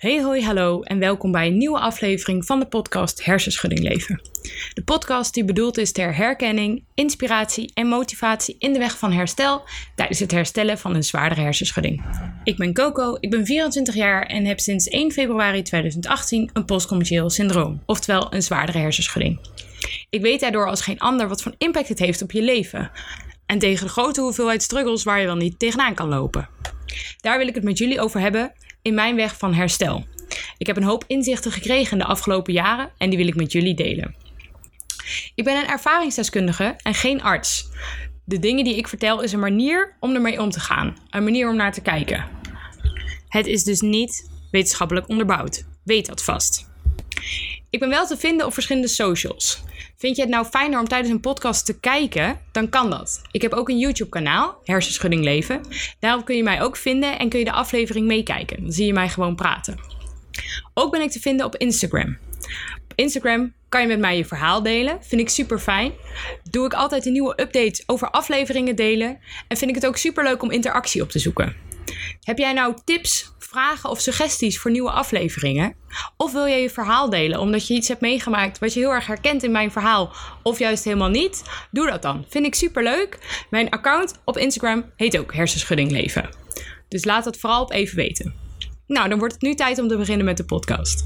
Hey hoi hallo en welkom bij een nieuwe aflevering van de podcast Hersenschudding Leven. De podcast die bedoeld is ter herkenning, inspiratie en motivatie in de weg van herstel tijdens het herstellen van een zwaardere hersenschudding. Ik ben Coco, ik ben 24 jaar en heb sinds 1 februari 2018 een postcommercieel syndroom, oftewel een zwaardere hersenschudding. Ik weet daardoor als geen ander wat voor impact het heeft op je leven en tegen de grote hoeveelheid struggles waar je wel niet tegenaan kan lopen. Daar wil ik het met jullie over hebben in mijn weg van herstel. Ik heb een hoop inzichten gekregen de afgelopen jaren en die wil ik met jullie delen. Ik ben een ervaringsdeskundige en geen arts. De dingen die ik vertel is een manier om ermee om te gaan, een manier om naar te kijken. Het is dus niet wetenschappelijk onderbouwd. Weet dat vast. Ik ben wel te vinden op verschillende socials. Vind je het nou fijner om tijdens een podcast te kijken? Dan kan dat. Ik heb ook een YouTube-kanaal, Hersenschudding Leven. Daarop kun je mij ook vinden en kun je de aflevering meekijken. Dan zie je mij gewoon praten. Ook ben ik te vinden op Instagram. Op Instagram kan je met mij je verhaal delen. Vind ik super fijn. Doe ik altijd een nieuwe updates over afleveringen delen. En vind ik het ook super leuk om interactie op te zoeken. Heb jij nou tips, vragen of suggesties voor nieuwe afleveringen? Of wil jij je verhaal delen omdat je iets hebt meegemaakt wat je heel erg herkent in mijn verhaal of juist helemaal niet? Doe dat dan. Vind ik super leuk. Mijn account op Instagram heet ook Hersenschudding Leven. Dus laat dat vooral op even weten. Nou, dan wordt het nu tijd om te beginnen met de podcast.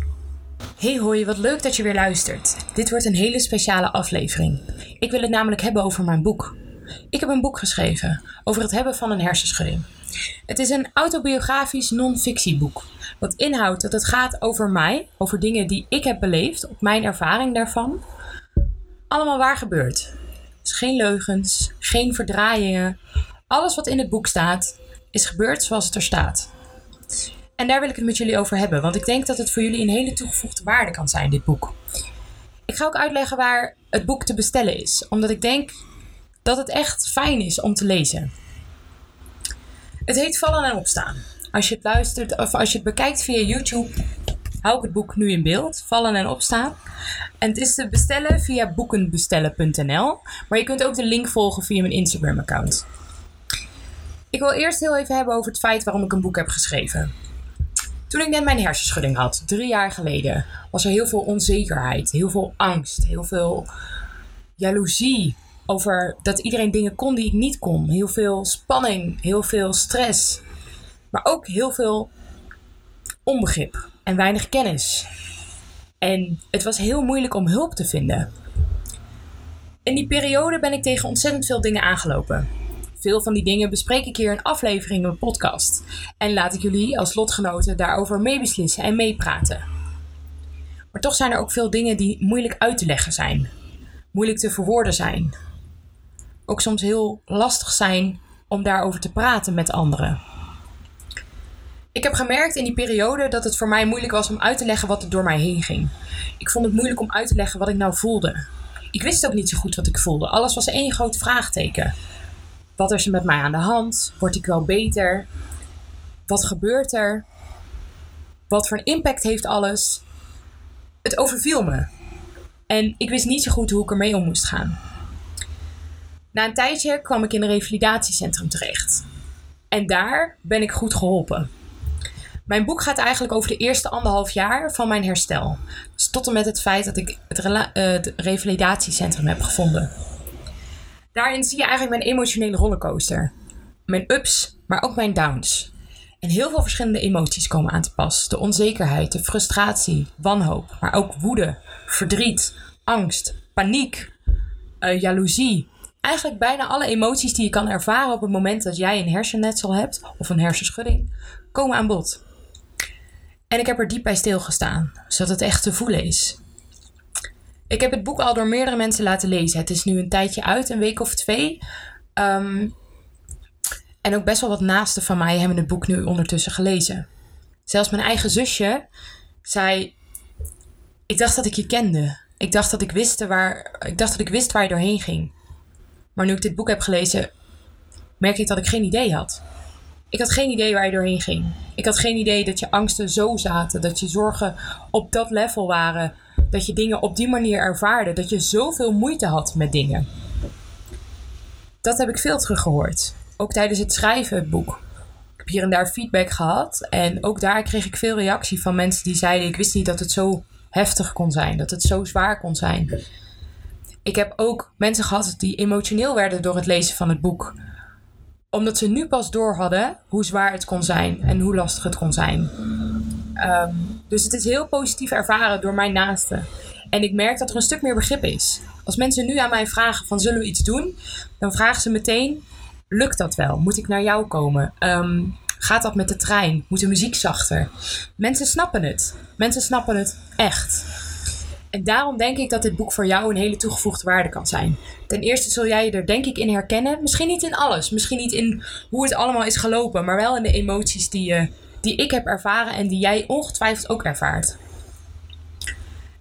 Hey hoi, wat leuk dat je weer luistert. Dit wordt een hele speciale aflevering. Ik wil het namelijk hebben over mijn boek. Ik heb een boek geschreven over het hebben van een hersenschudding. Het is een autobiografisch non-fictieboek. Wat inhoudt dat het gaat over mij, over dingen die ik heb beleefd, op mijn ervaring daarvan. Allemaal waar gebeurt. Dus geen leugens, geen verdraaiingen. Alles wat in het boek staat, is gebeurd zoals het er staat. En daar wil ik het met jullie over hebben, want ik denk dat het voor jullie een hele toegevoegde waarde kan zijn, dit boek. Ik ga ook uitleggen waar het boek te bestellen is, omdat ik denk dat het echt fijn is om te lezen. Het heet Vallen en Opstaan. Als je het luistert of als je het bekijkt via YouTube, hou ik het boek nu in beeld. Vallen en Opstaan. En het is te bestellen via boekenbestellen.nl. Maar je kunt ook de link volgen via mijn Instagram account. Ik wil eerst heel even hebben over het feit waarom ik een boek heb geschreven. Toen ik net mijn hersenschudding had, drie jaar geleden, was er heel veel onzekerheid, heel veel angst, heel veel jaloezie over dat iedereen dingen kon die ik niet kon. Heel veel spanning, heel veel stress, maar ook heel veel onbegrip en weinig kennis. En het was heel moeilijk om hulp te vinden. In die periode ben ik tegen ontzettend veel dingen aangelopen. Veel van die dingen bespreek ik hier in afleveringen in mijn podcast. En laat ik jullie als lotgenoten daarover meebeslissen en meepraten. Maar toch zijn er ook veel dingen die moeilijk uit te leggen zijn. Moeilijk te verwoorden zijn. Ook soms heel lastig zijn om daarover te praten met anderen. Ik heb gemerkt in die periode dat het voor mij moeilijk was om uit te leggen wat er door mij heen ging. Ik vond het moeilijk om uit te leggen wat ik nou voelde. Ik wist ook niet zo goed wat ik voelde. Alles was één groot vraagteken. Wat is er met mij aan de hand? Word ik wel beter? Wat gebeurt er? Wat voor een impact heeft alles? Het overviel me. En ik wist niet zo goed hoe ik ermee om moest gaan. Na een tijdje kwam ik in een revalidatiecentrum terecht. En daar ben ik goed geholpen. Mijn boek gaat eigenlijk over de eerste anderhalf jaar van mijn herstel. Dus tot en met het feit dat ik het, uh, het revalidatiecentrum heb gevonden. Daarin zie je eigenlijk mijn emotionele rollercoaster. Mijn ups, maar ook mijn downs. En heel veel verschillende emoties komen aan te pas. De onzekerheid, de frustratie, wanhoop, maar ook woede, verdriet, angst, paniek, uh, jaloezie. Eigenlijk bijna alle emoties die je kan ervaren op het moment dat jij een hersennetsel hebt of een hersenschudding, komen aan bod. En ik heb er diep bij stilgestaan, zodat het echt te voelen is. Ik heb het boek al door meerdere mensen laten lezen. Het is nu een tijdje uit, een week of twee. Um, en ook best wel wat naasten van mij hebben het boek nu ondertussen gelezen. Zelfs mijn eigen zusje zei: Ik dacht dat ik je kende. Ik dacht dat ik wist waar, ik dacht dat ik wist waar je doorheen ging. Maar nu ik dit boek heb gelezen, merk ik dat ik geen idee had. Ik had geen idee waar je doorheen ging. Ik had geen idee dat je angsten zo zaten, dat je zorgen op dat level waren, dat je dingen op die manier ervaarde, dat je zoveel moeite had met dingen. Dat heb ik veel teruggehoord. Ook tijdens het schrijven het boek. heb hier en daar feedback gehad. En ook daar kreeg ik veel reactie van mensen die zeiden: Ik wist niet dat het zo heftig kon zijn, dat het zo zwaar kon zijn. Ik heb ook mensen gehad die emotioneel werden door het lezen van het boek omdat ze nu pas door hadden hoe zwaar het kon zijn en hoe lastig het kon zijn. Ehm, dus het is heel positief ervaren door mijn naasten. En ik merk dat er een stuk meer begrip is. Als mensen nu aan mij vragen van zullen we iets doen? Dan vragen ze meteen, lukt dat wel? Moet ik naar jou komen? Ehm, gaat dat met de trein? Moet de muziek zachter? Mensen snappen het. Mensen snappen het echt. En daarom denk ik dat dit boek voor jou een hele toegevoegde waarde kan zijn. Ten eerste zul jij je er denk ik in herkennen. Misschien niet in alles. Misschien niet in hoe het allemaal is gelopen. Maar wel in de emoties die, uh, die ik heb ervaren en die jij ongetwijfeld ook ervaart.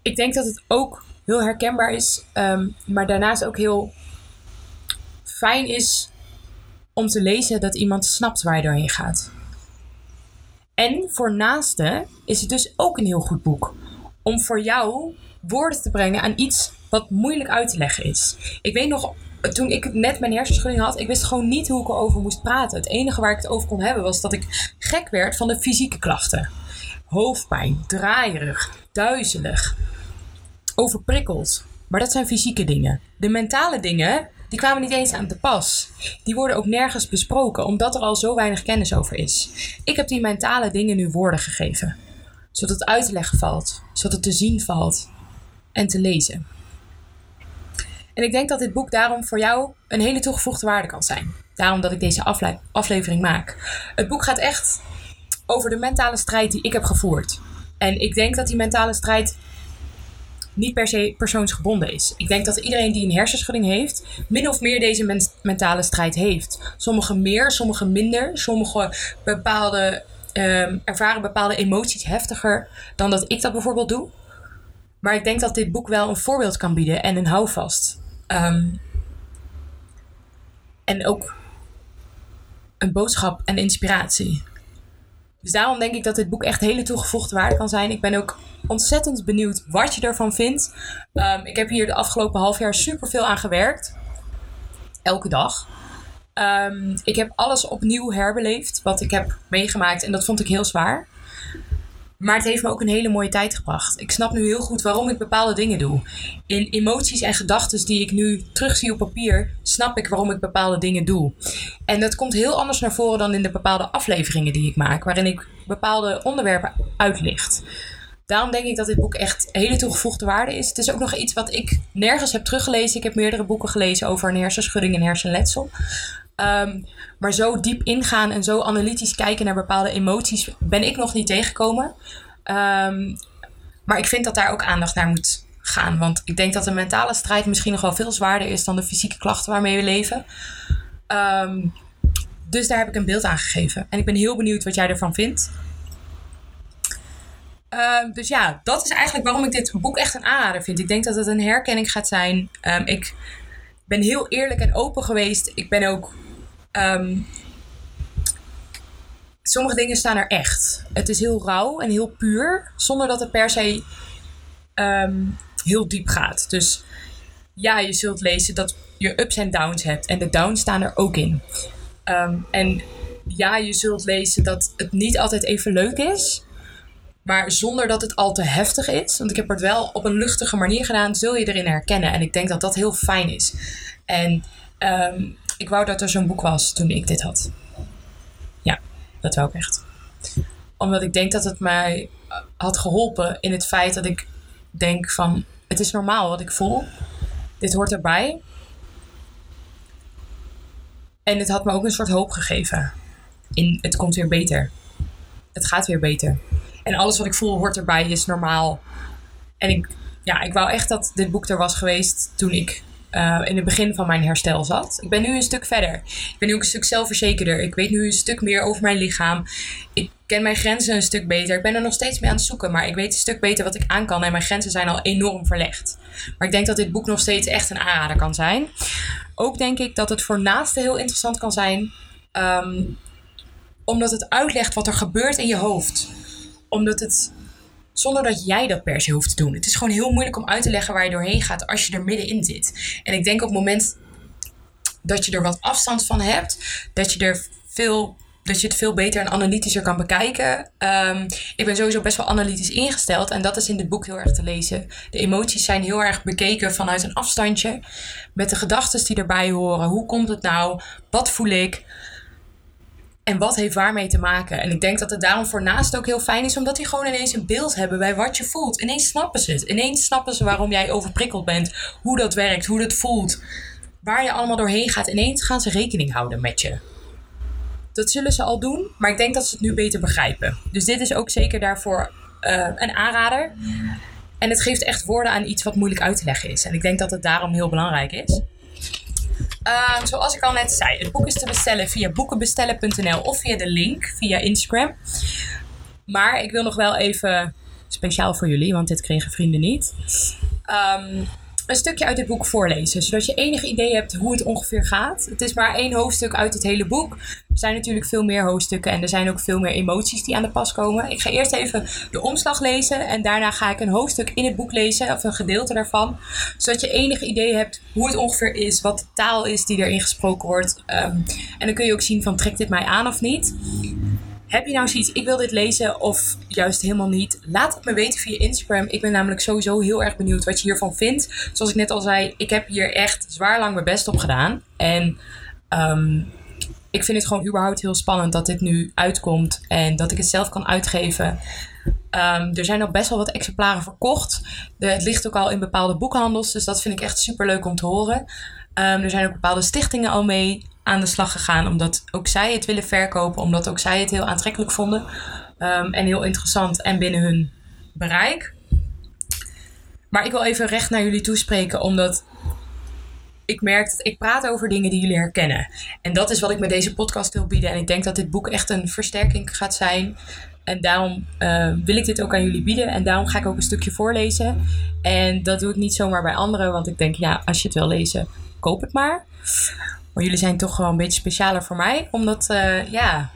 Ik denk dat het ook heel herkenbaar is. Um, maar daarnaast ook heel fijn is om te lezen dat iemand snapt waar je doorheen gaat. En voor naasten is het dus ook een heel goed boek. Om voor jou woorden te brengen aan iets wat moeilijk uit te leggen is. Ik weet nog, toen ik net mijn hersenschudding had, ik wist gewoon niet hoe ik erover moest praten. Het enige waar ik het over kon hebben was dat ik gek werd van de fysieke klachten. Hoofdpijn, draaierig, duizelig, overprikkeld. Maar dat zijn fysieke dingen. De mentale dingen, die kwamen niet eens aan te pas. Die worden ook nergens besproken, omdat er al zo weinig kennis over is. Ik heb die mentale dingen nu woorden gegeven. Zodat het uit te leggen valt, zodat het te zien valt en te lezen. En ik denk dat dit boek daarom voor jou een hele toegevoegde waarde kan zijn. Daarom dat ik deze afle aflevering maak. Het boek gaat echt over de mentale strijd die ik heb gevoerd. En ik denk dat die mentale strijd niet per se persoonsgebonden is. Ik denk dat iedereen die een hersenschudding heeft, min of meer deze mentale strijd heeft. Sommigen meer, sommigen minder. Sommigen bepaalde, um, ervaren bepaalde emoties heftiger dan dat ik dat bijvoorbeeld doe. Maar ik denk dat dit boek wel een voorbeeld kan bieden en een houvast. Um, en ook een boodschap en inspiratie. Dus daarom denk ik dat dit boek echt hele toegevoegde waarde kan zijn. Ik ben ook ontzettend benieuwd wat je ervan vindt. Um, ik heb hier de afgelopen half jaar super veel aan gewerkt. Elke dag. Um, ik heb alles opnieuw herbeleefd wat ik heb meegemaakt en dat vond ik heel zwaar. Maar het heeft me ook een hele mooie tijd gebracht. Ik snap nu heel goed waarom ik bepaalde dingen doe. In emoties en gedachten die ik nu terugzie op papier, snap ik waarom ik bepaalde dingen doe. En dat komt heel anders naar voren dan in de bepaalde afleveringen die ik maak, waarin ik bepaalde onderwerpen uitlicht. Daarom denk ik dat dit boek echt hele toegevoegde waarde is. Het is ook nog iets wat ik nergens heb teruggelezen. Ik heb meerdere boeken gelezen over een hersenschudding en hersenletsel. Um, maar zo diep ingaan en zo analytisch kijken naar bepaalde emoties ben ik nog niet tegengekomen. Um, maar ik vind dat daar ook aandacht naar moet gaan. Want ik denk dat de mentale strijd misschien nog wel veel zwaarder is dan de fysieke klachten waarmee we leven. Um, dus daar heb ik een beeld aan gegeven. En ik ben heel benieuwd wat jij ervan vindt. Dus ja, dat is eigenlijk waarom ik dit boek echt een aanrader vind. Ik denk dat het een herkenning gaat zijn. Ik ben heel eerlijk en open geweest. Ik ben ook Um, sommige dingen staan er echt. Het is heel rauw en heel puur, zonder dat het per se um, heel diep gaat. Dus ja, je zult lezen dat je ups en downs hebt. En de downs staan er ook in. Um, en ja, je zult lezen dat het niet altijd even leuk is. Maar zonder dat het al te heftig is. Want ik heb het wel op een luchtige manier gedaan. Zul je erin herkennen. En ik denk dat dat heel fijn is. En um, ik wou dat er zo'n boek was toen ik dit had. Ja, dat wou ik echt. Omdat ik denk dat het mij eh, had geholpen in het feit dat ik denk van... Het is normaal wat ik voel. Dit hoort erbij. En het had me ook een soort hoop gegeven. In het komt weer beter. Het gaat weer beter. En alles wat ik voel hoort erbij, is normaal. En ik, ja, ik wou echt dat dit boek er was geweest toen ik uh, in het begin van mijn herstel zat. Ik ben nu een stuk verder. Ik ben nu ook een stuk zelfverzekerder. Ik weet nu een stuk meer over mijn lichaam. Ik ken mijn grenzen een stuk beter. Ik ben er nog steeds mee aan het zoeken, maar ik weet een stuk beter wat ik aan kan. En mijn grenzen zijn al enorm verlegd. Maar ik denk dat dit boek nog steeds echt een aanrader kan zijn. Ook denk ik dat het voor naasten heel interessant kan zijn. Um, omdat het uitlegt wat er gebeurt in je hoofd. Omdat het zonder dat jij dat per se hoeft te doen. Het is gewoon heel moeilijk om uit te leggen waar je doorheen gaat als je er middenin zit. En ik denk op het moment dat je er wat afstand van hebt, dat je er veel dat je het veel beter en analytischer kan bekijken. Ehm, ik ben sowieso best wel analytisch ingesteld en dat is in dit boek heel erg te lezen. De emoties zijn heel erg bekeken vanuit een afstandje, met de gedachten die erbij horen. Hoe komt het nou? Wat voel ik? En wat heeft waarmee te maken? En ik denk dat het daarom voor naast ook heel fijn is, omdat die gewoon ineens een beeld hebben bij wat je voelt. Ineens snappen ze het. Ineens snappen ze waarom jij overprikkeld bent, hoe dat werkt, hoe dat voelt, waar je allemaal doorheen gaat. Ineens gaan ze rekening houden met je. Dat zullen ze al doen, maar ik denk dat ze het nu beter begrijpen. Dus dit is ook zeker daarvoor uh, een aanrader. En het geeft echt woorden aan iets wat moeilijk uit te leggen is. En ik denk dat het daarom heel belangrijk is. Uh, zoals ik al net zei, het boek is te bestellen via boekenbestellen.nl of via de link via Instagram. Maar ik wil nog wel even speciaal voor jullie, want dit kregen vrienden niet. Um, een stukje uit dit boek voorlezen, zodat je enig idee hebt hoe het ongeveer gaat. Het is maar één hoofdstuk uit het hele boek. Er zijn natuurlijk veel meer hoofdstukken en er zijn ook veel meer emoties die aan de pas komen. Ik ga eerst even de omslag lezen en daarna ga ik een hoofdstuk in het boek lezen, of een gedeelte daarvan. Zodat je enig idee hebt hoe het ongeveer is, wat de taal is die erin gesproken wordt. Um, en dan kun je ook zien van trekt dit mij aan of niet. Heb je nou zoiets, ik wil dit lezen of juist helemaal niet? Laat het me weten via Instagram. Ik ben namelijk sowieso heel erg benieuwd wat je hiervan vindt. Zoals ik net al zei, ik heb hier echt zwaar lang mijn best op gedaan. En um, ik vind het gewoon überhaupt heel spannend dat dit nu uitkomt en dat ik het zelf kan uitgeven. Um, er zijn nog best wel wat exemplaren verkocht. De, het ligt ook al in bepaalde boekhandels, dus dat vind ik echt super leuk om te horen. Um, er zijn ook bepaalde stichtingen al mee aan de slag gegaan, omdat ook zij het willen verkopen, omdat ook zij het heel aantrekkelijk vonden um, en heel interessant en binnen hun bereik. Maar ik wil even recht naar jullie toespreken, omdat ik merk dat ik praat over dingen die jullie herkennen. En dat is wat ik met deze podcast wil bieden. En ik denk dat dit boek echt een versterking gaat zijn. En daarom uh, wil ik dit ook aan jullie bieden. En daarom ga ik ook een stukje voorlezen. En dat doe ik niet zomaar bij anderen, want ik denk, ja, als je het wil lezen, koop het maar. Maar jullie zijn toch wel een beetje specialer voor mij, omdat, uh, ja,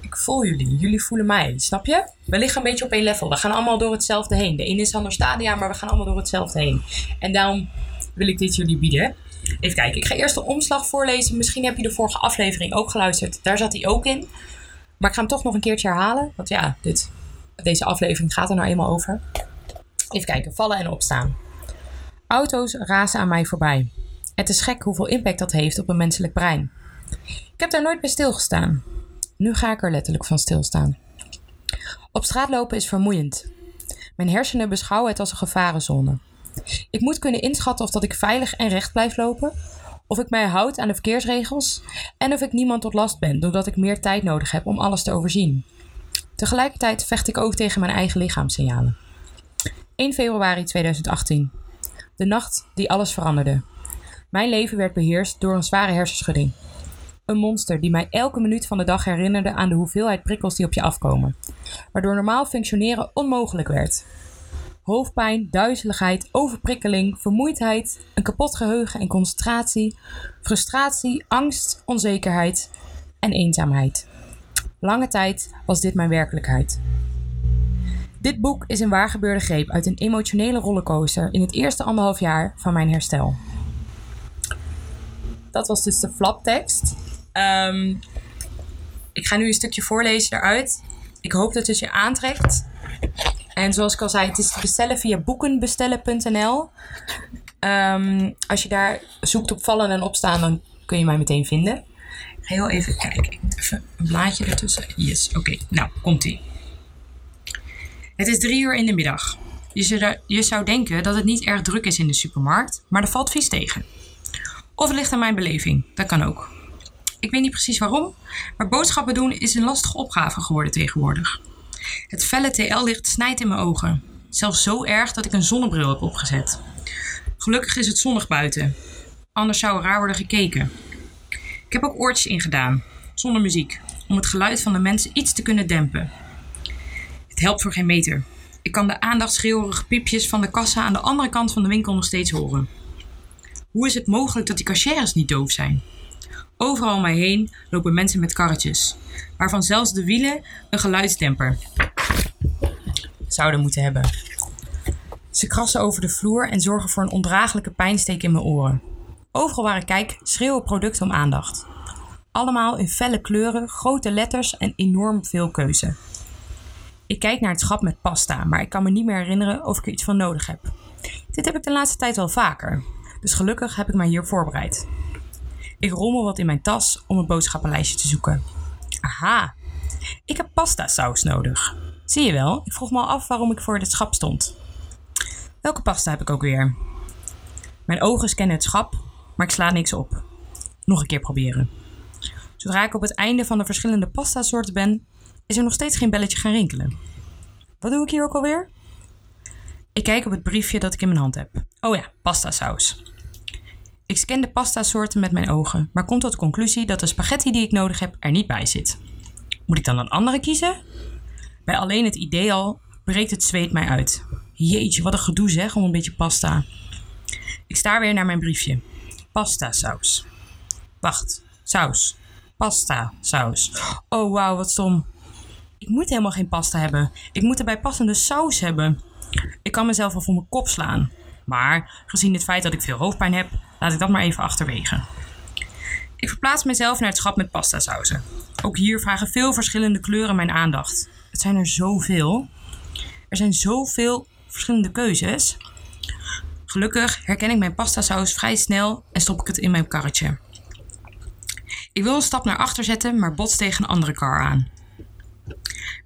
ik voel jullie. Jullie voelen mij, snap je? We liggen een beetje op één level. We gaan allemaal door hetzelfde heen. De ene is ander stadia, maar we gaan allemaal door hetzelfde heen. En daarom wil ik dit jullie bieden. Even kijken, ik ga eerst de omslag voorlezen. Misschien heb je de vorige aflevering ook geluisterd. Daar zat hij ook in. Maar ik ga hem toch nog een keertje herhalen. Want ja, dit, deze aflevering gaat er nou eenmaal over. Even kijken, vallen en opstaan. Auto's razen aan mij voorbij. Het is gek hoeveel impact dat heeft op een menselijk brein. Ik heb daar nooit bij stilgestaan. Nu ga ik er letterlijk van stilstaan. Op straat lopen is vermoeiend. Mijn hersenen beschouwen het als een gevarenzone. Ik moet kunnen inschatten of dat ik veilig en recht blijf lopen, of ik mij houd aan de verkeersregels en of ik niemand tot last ben doordat ik meer tijd nodig heb om alles te overzien. Tegelijkertijd vecht ik ook tegen mijn eigen lichaamssignalen. 1 februari 2018. De nacht die alles veranderde. Mijn leven werd beheerst door een zware hersenschudding. Een monster die mij elke minuut van de dag herinnerde aan de hoeveelheid prikkels die op je afkomen, waardoor normaal functioneren onmogelijk werd. Hoofdpijn, duizeligheid, overprikkeling, vermoeidheid, een kapot geheugen en concentratie, frustratie, angst, onzekerheid en eenzaamheid. Lange tijd was dit mijn werkelijkheid. Dit boek is een waargebeurde greep uit een emotionele rollercoaster in het eerste anderhalf jaar van mijn herstel. Dat was dus de flaptekst. Um, ik ga nu een stukje voorlezen eruit. Ik hoop dat het je aantrekt. En zoals ik al zei, het is te bestellen via boekenbestellen.nl. Ehm, als je daar zoekt op vallen en opstaan, dan kun je mij meteen vinden. Ik ga heel even kijken. Ik moet even een blaadje ertussen. Yes, oké. Nou, komt-ie. Het is drie uur in de middag. Je zou, je zou denken dat het niet erg druk is in de supermarkt, maar er valt vies tegen. Of het ligt aan mijn beleving. Dat kan ook. Ik weet niet precies waarom, maar boodschappen doen is een lastige opgave geworden tegenwoordig. Het felle TL-licht snijdt in mijn ogen. Zelfs zo erg dat ik een zonnebril heb opgezet. Gelukkig is het zonnig buiten. Anders zou er raar worden gekeken. Ik heb ook oortjes ingedaan, zonder muziek, om het geluid van de mensen iets te kunnen dempen. Het helpt voor geen meter. Ik kan de aandachtsschreeuwerige piepjes van de kassa aan de andere kant van de winkel nog steeds horen. Hoe is het mogelijk dat die cashiers niet doof zijn? Overal om mij heen lopen mensen met karretjes, waarvan zelfs de wielen een geluidsdemper zouden moeten hebben. Ze krassen over de vloer en zorgen voor een ondraaglijke pijnsteek in mijn oren. Overal waar ik kijk schreeuwen producten om aandacht. Allemaal in felle kleuren, grote letters en enorm veel keuze. Ik kijk naar het schap met pasta, maar ik kan me niet meer herinneren of ik er iets van nodig heb. Dit heb ik de laatste tijd wel vaker, dus gelukkig heb ik mij hier voorbereid. Ik rommel wat in mijn tas om een boodschappenlijstje te zoeken. Aha, ik heb pasta saus nodig. Zie je wel, ik vroeg me al af waarom ik voor dit schap stond. Welke pasta heb ik ook weer? Mijn ogen scannen het schap, maar ik sla niks op. Nog een keer proberen. Zodra ik op het einde van de verschillende pasta-soorten ben, is er nog steeds geen belletje gaan rinkelen. Wat doe ik hier ook alweer? Ik kijk op het briefje dat ik in mijn hand heb. Oh ja, pasta saus. Ik scan de pasta-soorten met mijn ogen, maar kom tot de conclusie dat de spaghetti die ik nodig heb er niet bij zit. Moet ik dan een andere kiezen? Bij alleen het idee al breekt het zweet mij uit. Jeetje, wat een gedoe zeg om een beetje pasta. Ik staar weer naar mijn briefje. Pasta saus. Wacht, saus. Pasta saus. Oh wauw, wat stom. Ik moet helemaal geen pasta hebben. Ik moet erbij passende saus hebben. Ik kan mezelf wel voor mijn kop slaan. Maar gezien het feit dat ik veel hoofdpijn heb, laat ik dat maar even achterwege. Ik verplaats mezelf naar het schap met pastasauzen. Ook hier vragen veel verschillende kleuren mijn aandacht. Het zijn er zoveel. Er zijn zoveel verschillende keuzes. Gelukkig herken ik mijn pastasaus vrij snel en stop ik het in mijn karretje. Ik wil een stap naar achter zetten, maar bots tegen een andere kar aan.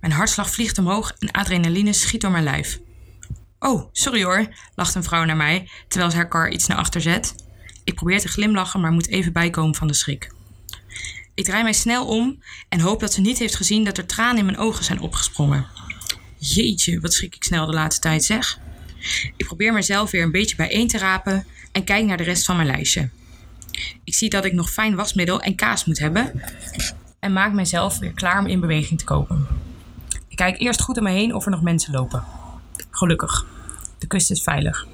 Mijn hartslag vliegt omhoog en adrenaline schiet door mijn lijf. Oh, sorry hoor, lacht een vrouw naar mij terwijl ze haar kar iets naar achter zet. Ik probeer te glimlachen, maar moet even bijkomen van de schrik. Ik draai mij snel om en hoop dat ze niet heeft gezien dat er tranen in mijn ogen zijn opgesprongen. Jeetje, wat schrik ik snel de laatste tijd zeg. Ik probeer mezelf weer een beetje bijeen te rapen en kijk naar de rest van mijn lijstje. Ik zie dat ik nog fijn wasmiddel en kaas moet hebben en maak mezelf weer klaar om in beweging te komen. Ik kijk eerst goed om me heen of er nog mensen lopen. Gelukkig, de kust is veilig.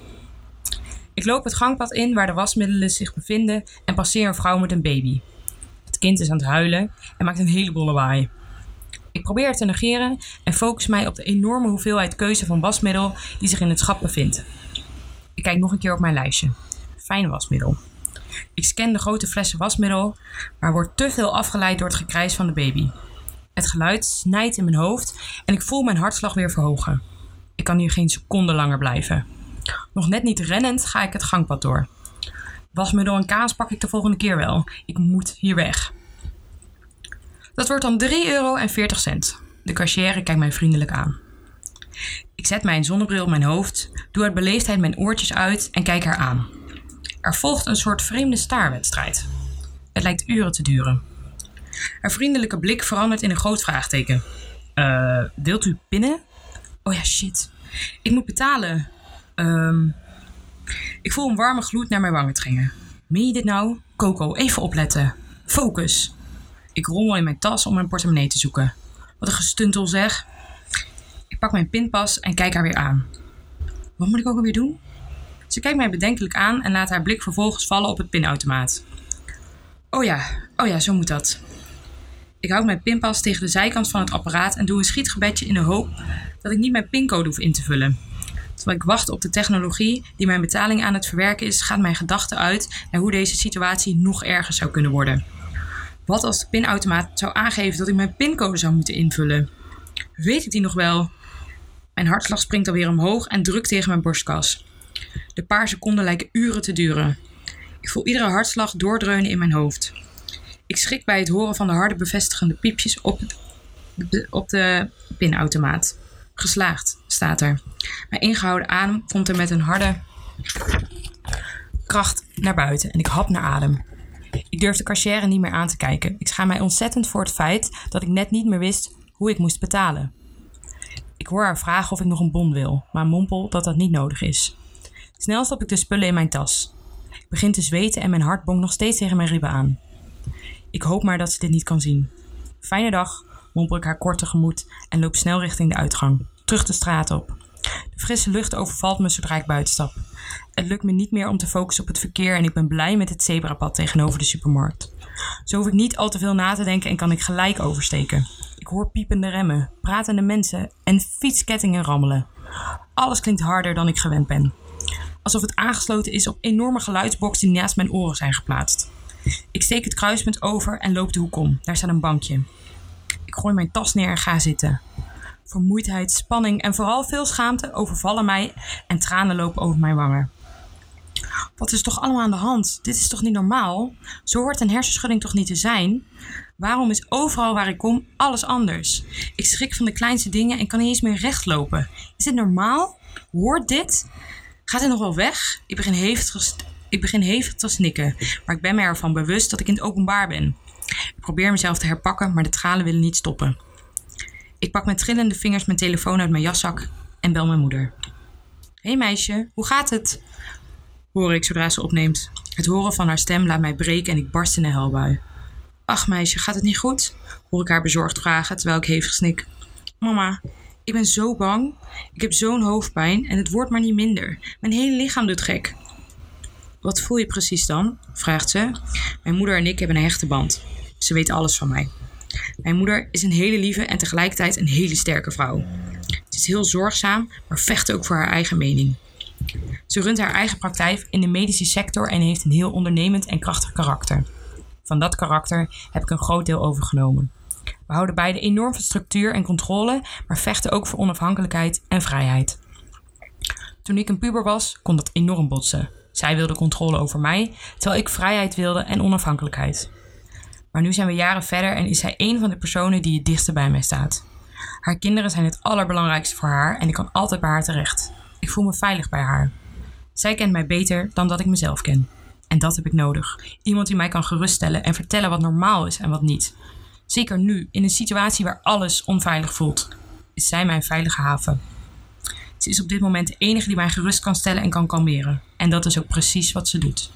Ik loop het gangpad in waar de wasmiddelen zich bevinden en passeer een vrouw met een baby. Het kind is aan het huilen en maakt een heleboel lawaai. Ik probeer het te negeren en focus mij op de enorme hoeveelheid keuze van wasmiddel die zich in het schap bevindt. Ik kijk nog een keer op mijn lijstje. Fijn wasmiddel. Ik scan de grote flessen wasmiddel, maar word te veel afgeleid door het gekrijs van de baby. Het geluid snijdt in mijn hoofd en ik voel mijn hartslag weer verhogen. Ik kan hier geen seconde langer blijven. Nog net niet rennend ga ik het gangpad door. Wasmiddel en kaas pak ik de volgende keer wel. Ik moet hier weg. Dat wordt dan 3,40 euro. De cashier kijkt mij vriendelijk aan. Ik zet mijn zonnebril op mijn hoofd, doe uit beleefdheid mijn oortjes uit en kijk haar aan. Er volgt een soort vreemde staarwedstrijd. Het lijkt uren te duren. Haar vriendelijke blik verandert in een groot vraagteken. Uh, wilt u pinnen? Oh ja, shit. Ik moet betalen. Um, ik voel een warme gloed naar mijn wangen dringen. Meen je dit nou? Coco, even opletten. Focus. Ik rommel in mijn tas om mijn portemonnee te zoeken. Wat een gestuntel zeg. Ik pak mijn pinpas en kijk haar weer aan. Wat moet ik ook alweer doen? Ze kijkt mij bedenkelijk aan en laat haar blik vervolgens vallen op het pinautomaat. Oh ja, oh ja, zo moet dat. Ik houd mijn pinpas tegen de zijkant van het apparaat en doe een schietgebedje in de hoop dat ik niet mijn pincode hoef in te vullen. Terwijl ik wacht op de technologie die mijn betaling aan het verwerken is, gaat mijn gedachte uit naar hoe deze situatie nog erger zou kunnen worden. Wat als de pinautomaat zou aangeven dat ik mijn pincode zou moeten invullen? Weet ik die nog wel? Mijn hartslag springt alweer omhoog en drukt tegen mijn borstkas. De paar seconden lijken uren te duren. Ik voel iedere hartslag doordreunen in mijn hoofd. Ik schrik bij het horen van de harde bevestigende piepjes op, op de pinautomaat. Geslaagd, staat er. Mijn ingehouden adem komt er met een harde kracht naar buiten en ik hap naar adem. Ik durf de cashier niet meer aan te kijken. Ik schaam mij ontzettend voor het feit dat ik net niet meer wist hoe ik moest betalen. Ik hoor haar vragen of ik nog een bon wil, maar mompel dat dat niet nodig is. Snel stop ik de spullen in mijn tas. Ik begin te zweten en mijn hart bonkt nog steeds tegen mijn ribben aan. Ik hoop maar dat ze dit niet kan zien. Fijne dag, mompel ik haar kort tegemoet en loop snel richting de uitgang, terug de straat op. De frisse lucht overvalt me zodra ik buiten stap. Het lukt me niet meer om te focussen op het verkeer en ik ben blij met het zebrapad tegenover de supermarkt. Zo hoef ik niet al te veel na te denken en kan ik gelijk oversteken. Ik hoor piepende remmen, pratende mensen en fietskettingen rammelen. Alles klinkt harder dan ik gewend ben. Alsof het aangesloten is op enorme geluidsboxen die naast mijn oren zijn geplaatst. Ik steek het kruispunt over en loop de hoek om. Daar staat een bankje. Ik gooi mijn tas neer en ga zitten. Vermoeidheid, spanning en vooral veel schaamte overvallen mij en tranen lopen over mijn wangen. Wat is toch allemaal aan de hand? Dit is toch niet normaal? Zo hoort een hersenschudding toch niet te zijn? Waarom is overal waar ik kom alles anders? Ik schrik van de kleinste dingen en kan niet eens meer rechtlopen. Is dit normaal? Hoort dit? Gaat het nog wel weg? Ik begin hevig, ik begin hevig te snikken, maar ik ben me ervan bewust dat ik in het openbaar ben. Ik probeer mezelf te herpakken, maar de tranen willen niet stoppen. Ik pak met trillende vingers mijn telefoon uit mijn jaszak en bel mijn moeder. Hé hey meisje, hoe gaat het? hoor ik zodra ze opneemt. Het horen van haar stem laat mij breken en ik barst in een huilbui. Ach meisje, gaat het niet goed? hoor ik haar bezorgd vragen terwijl ik hevig snik. Mama, ik ben zo bang. Ik heb zo'n hoofdpijn en het wordt maar niet minder. Mijn hele lichaam doet gek. Wat voel je precies dan? vraagt ze. Mijn moeder en ik hebben een hechte band. Ze weet alles van mij. Mijn moeder is een hele lieve en tegelijkertijd een hele sterke vrouw. Ze is heel zorgzaam, maar vecht ook voor haar eigen mening. Ze runt haar eigen praktijk in de medische sector en heeft een heel ondernemend en krachtig karakter. Van dat karakter heb ik een groot deel overgenomen. We houden beide enorm van structuur en controle, maar vechten ook voor onafhankelijkheid en vrijheid. Toen ik een puber was, kon dat enorm botsen. Zij wilde controle over mij, terwijl ik vrijheid wilde en onafhankelijkheid. Maar nu zijn we jaren verder en is zij een van de personen die het dichtste bij mij staat. Haar kinderen zijn het allerbelangrijkste voor haar en ik kan altijd bij haar terecht. Ik voel me veilig bij haar. Zij kent mij beter dan dat ik mezelf ken. En dat heb ik nodig. Iemand die mij kan geruststellen en vertellen wat normaal is en wat niet. Zeker nu, in een situatie waar alles onveilig voelt, is zij mijn veilige haven. Ze is op dit moment de enige die mij gerust kan stellen en kan kalmeren. En dat is ook precies wat ze doet.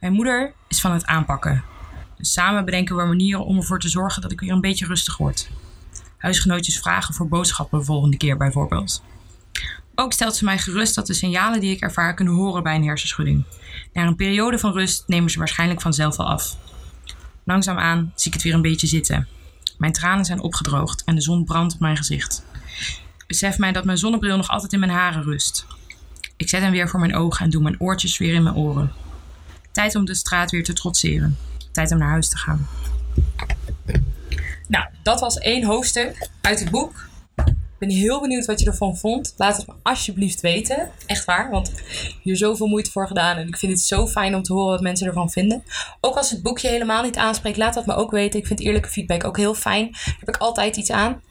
Mijn moeder is van het aanpakken. Samen bedenken we manieren om ervoor te zorgen dat ik weer een beetje rustig word. Huisgenootjes vragen voor boodschappen de volgende keer bijvoorbeeld. Ook stelt ze mij gerust dat de signalen die ik ervaar kunnen horen bij een hersenschudding. Na een periode van rust nemen ze waarschijnlijk vanzelf wel af. Langzaamaan zie ik het weer een beetje zitten. Mijn tranen zijn opgedroogd en de zon brandt op mijn gezicht. Besef mij dat mijn zonnebril nog altijd in mijn haren rust. Ik zet hem weer voor mijn ogen en doe mijn oortjes weer in mijn oren. Tijd om de straat weer te trotseren. Tijd om naar huis te gaan. Nou, dat was één hoofdstuk uit het boek. Ik ben heel benieuwd wat je ervan vond. Laat het me alsjeblieft weten. Echt waar, want ik heb hier zoveel moeite voor gedaan. En ik vind het zo fijn om te horen wat mensen ervan vinden. Ook als het boekje helemaal niet aanspreekt, laat dat me ook weten. Ik vind eerlijke feedback ook heel fijn. Daar heb ik altijd iets aan.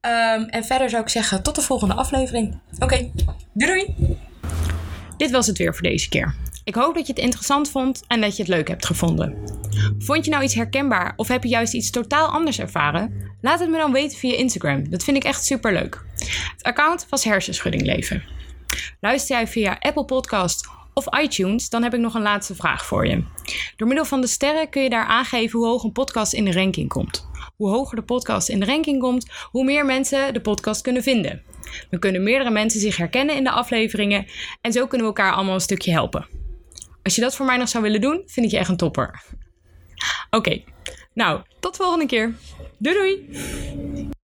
Ehm, en verder zou ik zeggen, tot de volgende aflevering. Oké, doei doei! Dit was het weer voor deze keer. Ik hoop dat je het interessant vond en dat je het leuk hebt gevonden. Vond je nou iets herkenbaar of heb je juist iets totaal anders ervaren? Laat het me dan weten via Instagram. Dat vind ik echt super leuk. Het account was Hersenschudding Leven. Luister jij via Apple Podcast of iTunes, dan heb ik nog een laatste vraag voor je. Door middel van de sterren kun je daar aangeven hoe hoog een podcast in de ranking komt. Hoe hoger de podcast in de ranking komt, hoe meer mensen de podcast kunnen vinden. Dan kunnen meerdere mensen zich herkennen in de afleveringen en zo kunnen we elkaar allemaal een stukje helpen. Als je dat voor mij nog zou willen doen, vind ik je echt een topper. Oké, nou, tot de volgende keer. Doei doei!